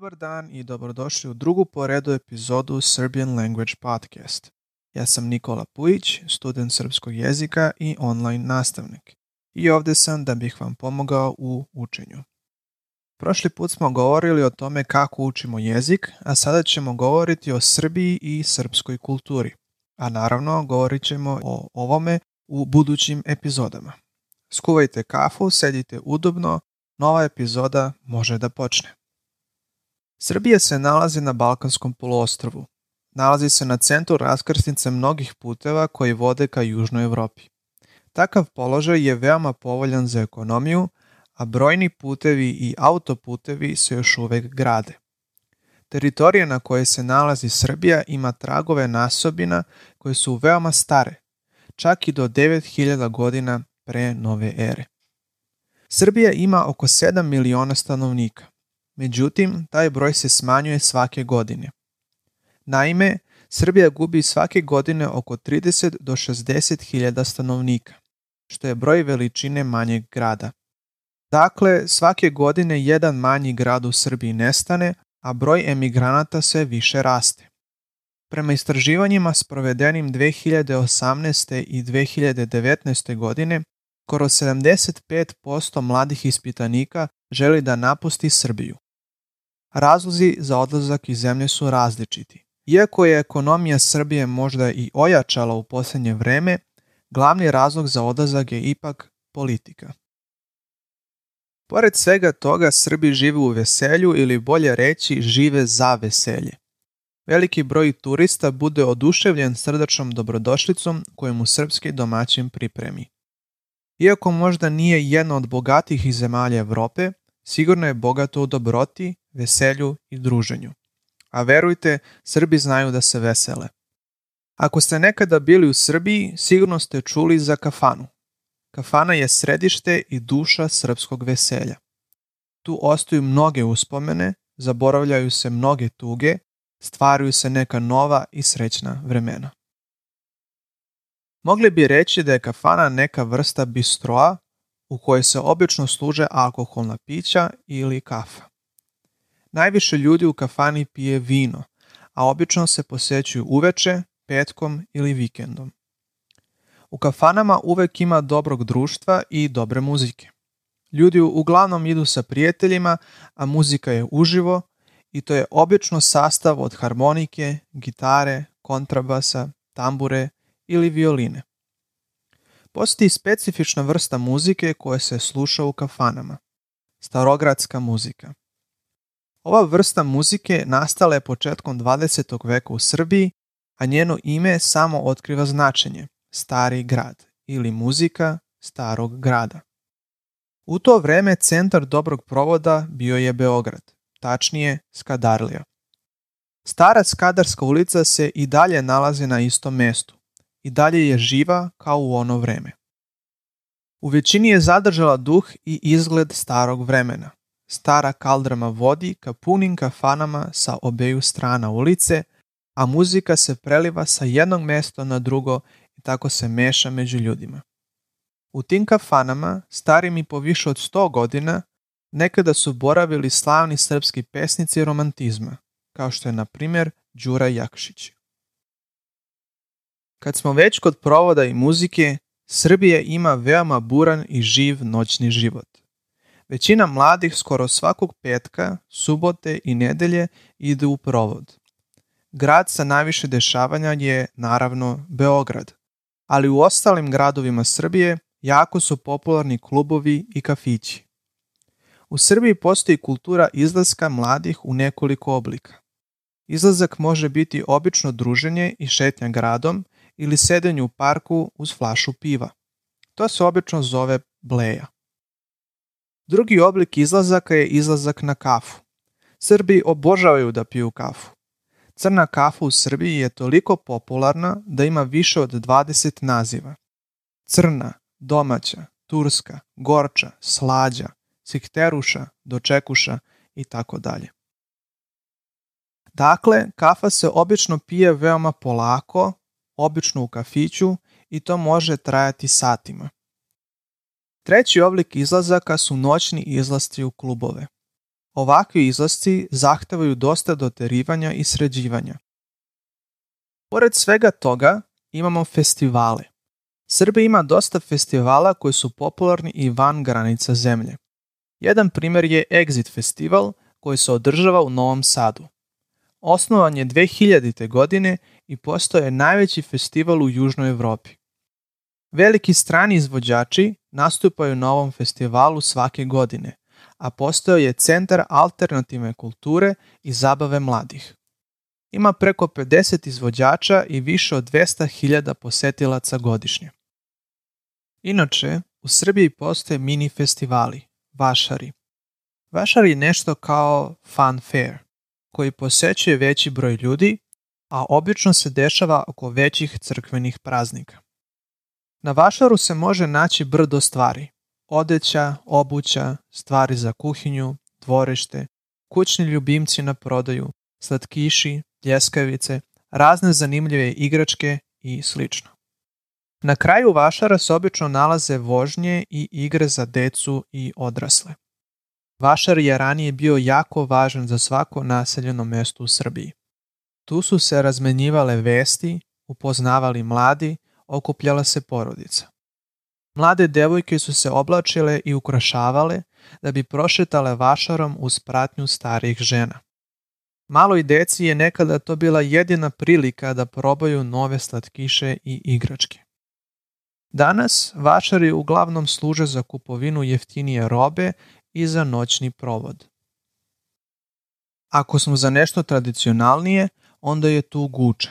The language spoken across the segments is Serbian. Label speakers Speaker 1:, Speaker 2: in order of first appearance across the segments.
Speaker 1: Dobar dan i dobrodošli u drugu poredu epizodu Serbian Language Podcast. Ja sam Nikola Pujić, student srpskog jezika i online nastavnik. I ovde sam da bih vam pomogao u učenju. Prošli put smo govorili o tome kako učimo jezik, a sada ćemo govoriti o Srbiji i srpskoj kulturi. A naravno, govorit ćemo o ovome u budućim epizodama. Skuvajte kafu, sedite udobno, nova epizoda može da počne. Srbija se nalazi na Balkanskom poluostrvu. Nalazi se na centru raskrsnice mnogih puteva koji vode ka Južnoj Evropi. Takav položaj je veoma povoljan za ekonomiju, a brojni putevi i autoputevi se još uvek grade. Teritorija na kojoj se nalazi Srbija ima tragove nasobina koje su veoma stare, čak i do 9000 godina pre nove ere. Srbija ima oko 7 miliona stanovnika – međutim taj broj se smanjuje svake godine. Naime, Srbija gubi svake godine oko 30 do 60 hiljada stanovnika, što je broj veličine manjeg grada. Dakle, svake godine jedan manji grad u Srbiji nestane, a broj emigranata sve više raste. Prema istraživanjima sprovedenim 2018. i 2019. godine, skoro 75% mladih ispitanika želi da napusti Srbiju, Razlozi za odlazak iz zemlje su različiti. Iako je ekonomija Srbije možda i ojačala u poslednje vreme, glavni razlog za odlazak je ipak politika. Pored svega toga, Srbi žive u veselju ili bolje reći žive za veselje. Veliki broj turista bude oduševljen srdačnom dobrodošlicom koju mu srpski domaćin pripremi. Iako možda nije jedna od bogatih zemalja Evrope, sigurno je bogato u dobroti, veselju i druženju. A verujte, Srbi znaju da se vesele. Ako ste nekada bili u Srbiji, sigurno ste čuli za kafanu. Kafana je središte i duša srpskog veselja. Tu ostaju mnoge uspomene, zaboravljaju se mnoge tuge, stvaraju se neka nova i srećna vremena. Mogli bi reći da je kafana neka vrsta bistroa u kojoj se obično služe alkoholna pića ili kafa. Najviše ljudi u kafani pije vino, a obično se posećuju uveče, petkom ili vikendom. U kafanama uvek ima dobrog društva i dobre muzike. Ljudi uglavnom idu sa prijateljima, a muzika je uživo i to je obično sastav od harmonike, gitare, kontrabasa, tambure ili violine. Postoji specifična vrsta muzike koja se sluša u kafanama. Starogradska muzika. Ova vrsta muzike nastala je početkom 20. veka u Srbiji, a njeno ime samo otkriva značenje Stari grad ili muzika Starog grada. U to vreme centar dobrog provoda bio je Beograd, tačnije Skadarlija. Stara Skadarska ulica se i dalje nalazi na istom mestu, i dalje je živa kao u ono vreme. U većini je zadržala duh i izgled starog vremena. Stara kaldrama vodi ka punim kafanama sa obeju strana ulice, a muzika se preliva sa jednog mesta na drugo i tako se meša među ljudima. U tim kafanama, starim i po više od 100 godina, nekada su boravili slavni srpski pesnici romantizma, kao što je na primjer Đura Jakšić. Kad smo već kod provoda i muzike, Srbija ima veoma buran i živ noćni život. Većina mladih skoro svakog petka, subote i nedelje ide u provod. Grad sa najviše dešavanja je, naravno, Beograd, ali u ostalim gradovima Srbije jako su popularni klubovi i kafići. U Srbiji postoji kultura izlaska mladih u nekoliko oblika. Izlazak može biti obično druženje i šetnja gradom – ili sedenju u parku uz flašu piva. To se obično zove bleja. Drugi oblik izlazaka je izlazak na kafu. Srbi obožavaju da piju kafu. Crna kafa u Srbiji je toliko popularna da ima više od 20 naziva. Crna, domaća, turska, gorča, slađa, sikteruša, dočekuša i tako dalje. Dakle, kafa se obično pije veoma polako, obično u kafiću i to može trajati satima. Treći oblik izlazaka su noćni izlasci u klubove. Ovakvi izlasci zahtevaju dosta doterivanja i sređivanja. Pored svega toga imamo festivale. Srbija ima dosta festivala koji su popularni i van granica zemlje. Jedan primer je Exit festival koji se održava u Novom Sadu. Osnovan je 2000. godine i postao je najveći festival u Južnoj Evropi. Veliki strani izvođači nastupaju na ovom festivalu svake godine, a postao je centar alternativne kulture i zabave mladih. Ima preko 50 izvođača i više od 200.000 posetilaca godišnje. Inače, u Srbiji postoje mini festivali, vašari. Vašar je nešto kao fan fair, koji posećuje veći broj ljudi a obično se dešava oko većih crkvenih praznika. Na vašaru se može naći brdo stvari, odeća, obuća, stvari za kuhinju, dvorište, kućni ljubimci na prodaju, slatkiši, pljeskavice, razne zanimljive igračke i sl. Na kraju vašara se obično nalaze vožnje i igre za decu i odrasle. Vašar je ranije bio jako važan za svako naseljeno mesto u Srbiji. Tu su se razmenjivale vesti, upoznavali mladi, okupljala se porodica. Mlade devojke su se oblačile i ukrašavale da bi prošetale vašarom uz pratnju starih žena. Maloj deci je nekada to bila jedina prilika da probaju nove slatkiše i igračke. Danas vašari uglavnom služe za kupovinu jeftinije robe i za noćni provod. Ako smo za nešto tradicionalnije, onda je tu Guča.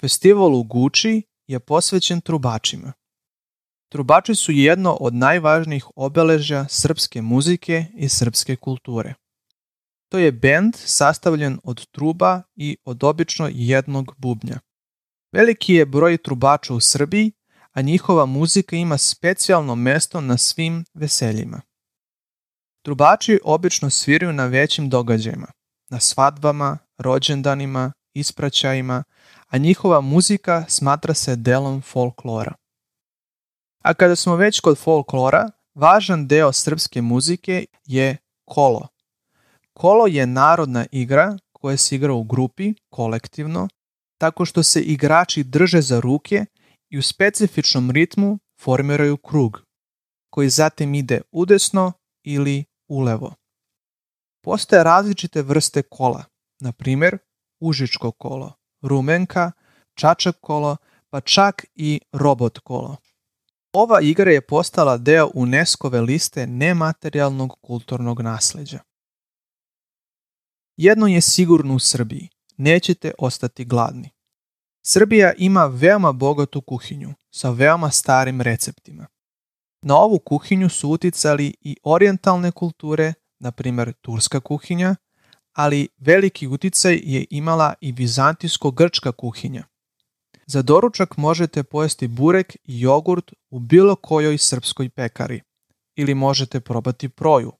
Speaker 1: Festival u Guči je posvećen trubačima. Trubači su jedno od najvažnijih obeležja srpske muzike i srpske kulture. To je bend sastavljen od truba i od obično jednog bubnja. Veliki je broj trubača u Srbiji, a njihova muzika ima specijalno mesto na svim veseljima. Trubači obično sviraju na većim događajima, na svadbama, rođendanima, ispraćajima, a njihova muzika smatra se delom folklora. A kada smo već kod folklora, važan deo srpske muzike je kolo. Kolo je narodna igra koja se igra u grupi, kolektivno, tako što se igrači drže za ruke i u specifičnom ritmu formiraju krug, koji zatim ide udesno ili ulevo. Postoje različite vrste kola, na primjer užičko kolo, rumenka, čačak kolo, pa čak i robot kolo. Ova igra je postala deo UNESCO-ve liste nematerijalnog kulturnog nasleđa. Jedno je sigurno u Srbiji, nećete ostati gladni. Srbija ima veoma bogatu kuhinju sa veoma starim receptima. Na ovu kuhinju su uticali i orientalne kulture, na primer turska kuhinja, ali veliki uticaj je imala i bizantijsko-grčka kuhinja. Za doručak možete pojesti burek i jogurt u bilo kojoj srpskoj pekari ili možete probati proju,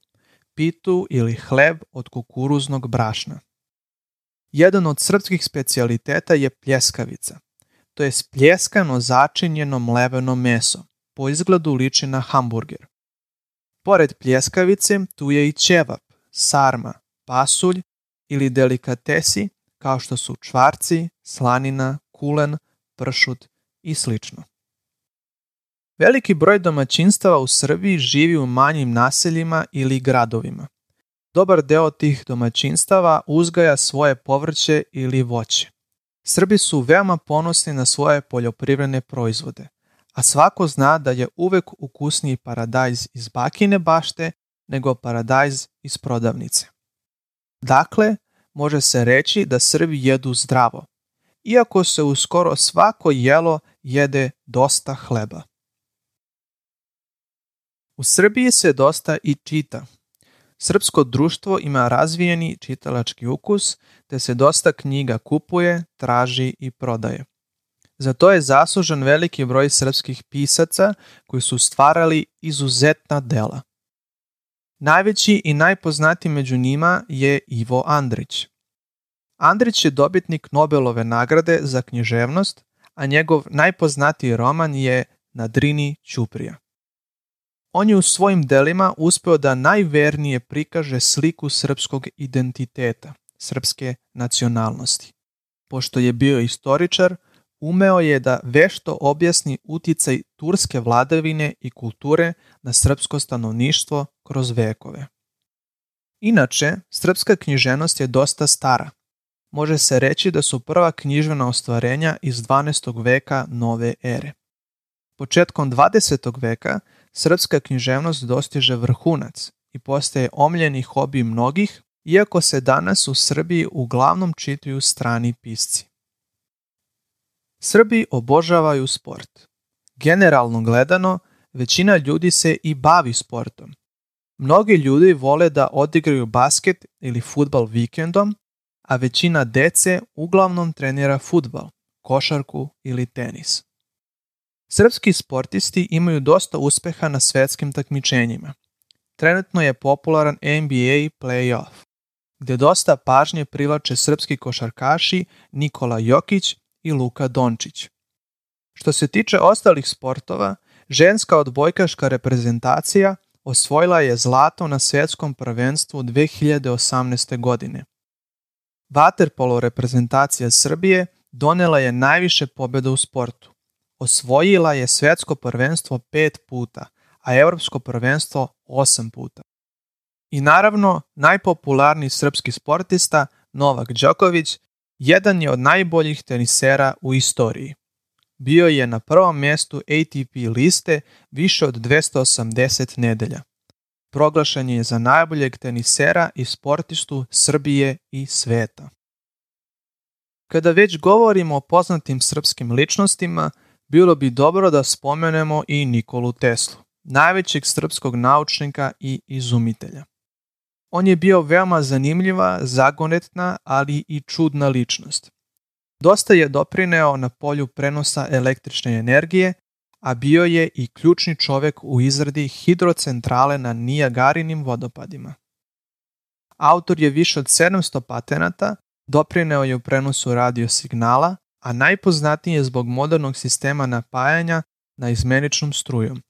Speaker 1: pitu ili hleb od kukuruznog brašna. Jedan od srpskih specijaliteta je pljeskavica, to je spljeskano začinjeno mleveno meso, po izgledu liči na hamburger. Pored pljeskavice tu je i ćevap, sarma, pasulj ili delikatesi kao što su čvarci, slanina, kulen, pršut i sl. Veliki broj domaćinstava u Srbiji živi u manjim naseljima ili gradovima. Dobar deo tih domaćinstava uzgaja svoje povrće ili voće. Srbi su veoma ponosni na svoje poljoprivredne proizvode, a svako zna da je uvek ukusniji paradajz iz bakine bašte nego paradajz iz prodavnice. Dakle, može se reći da Srbi jedu zdravo, iako se u skoro svako jelo jede dosta hleba. U Srbiji se dosta i čita. Srpsko društvo ima razvijeni čitalački ukus, te se dosta knjiga kupuje, traži i prodaje. Za to je zaslužen veliki broj srpskih pisaca koji su stvarali izuzetna dela – Najveći i najpoznatiji među njima je Ivo Andrić. Andrić je dobitnik Nobelove nagrade za književnost, a njegov najpoznatiji roman je Na drini Ćuprija. On je u svojim delima uspeo da najvernije prikaže sliku srpskog identiteta, srpske nacionalnosti. Pošto je bio istoričar, umeo je da vešto objasni uticaj turske vladavine i kulture na srpsko stanovništvo kroz vekove. Inače, srpska književnost je dosta stara. Može se reći da su prva književna ostvarenja iz 12. veka nove ere. Početkom 20. veka srpska književnost dostiže vrhunac i postaje omljeni hobi mnogih, iako se danas u Srbiji uglavnom čitaju strani pisci. Srbi obožavaju sport. Generalno gledano, većina ljudi se i bavi sportom. Mnogi ljudi vole da odigraju basket ili futbal vikendom, a većina dece uglavnom trenira futbal, košarku ili tenis. Srpski sportisti imaju dosta uspeha na svetskim takmičenjima. Trenutno je popularan NBA playoff, gde dosta pažnje privlače srpski košarkaši Nikola Jokić i Luka Dončić. Što se tiče ostalih sportova, ženska odbojkaška reprezentacija osvojila je zlato na svjetskom prvenstvu 2018. godine. Vaterpolo reprezentacija Srbije donela je najviše pobjeda u sportu. Osvojila je svjetsko prvenstvo pet puta, a evropsko prvenstvo osam puta. I naravno, najpopularniji srpski sportista Novak Đoković Jedan je od najboljih tenisera u istoriji. Bio je na prvom mjestu ATP liste više od 280 nedelja. Proglašen je za najboljeg tenisera i sportistu Srbije i sveta. Kada već govorimo o poznatim srpskim ličnostima, bilo bi dobro da spomenemo i Nikolu Teslu, najvećeg srpskog naučnika i izumitelja. On je bio veoma zanimljiva, zagonetna, ali i čudna ličnost. Dosta je doprineo na polju prenosa električne energije, a bio je i ključni čovek u izradi hidrocentrale na Nijagarinim vodopadima. Autor je više od 700 patenata, doprineo je u prenosu radiosignala, a najpoznatiji je zbog modernog sistema napajanja na izmeničnom strujom.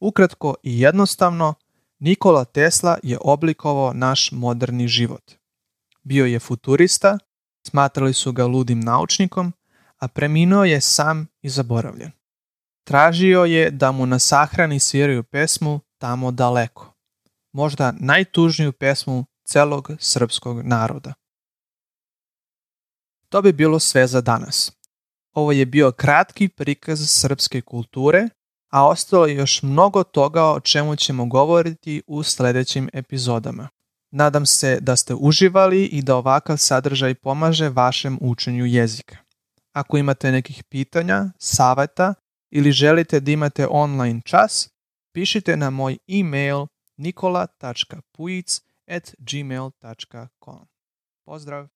Speaker 1: Ukratko i jednostavno, Nikola Tesla je oblikovao naš moderni život. Bio je futurista, smatrali su ga ludim naučnikom, a preminuo je sam i zaboravljen. Tražio je da mu na sahrani sviraju pesmu Tamo daleko, možda najtužniju pesmu celog srpskog naroda. To bi bilo sve za danas. Ovo je bio kratki prikaz srpske kulture a ostalo je još mnogo toga o čemu ćemo govoriti u sledećim epizodama. Nadam se da ste uživali i da ovakav sadržaj pomaže vašem učenju jezika. Ako imate nekih pitanja, saveta ili želite da imate online čas, pišite na moj e-mail nikola.pujic.gmail.com. Pozdrav!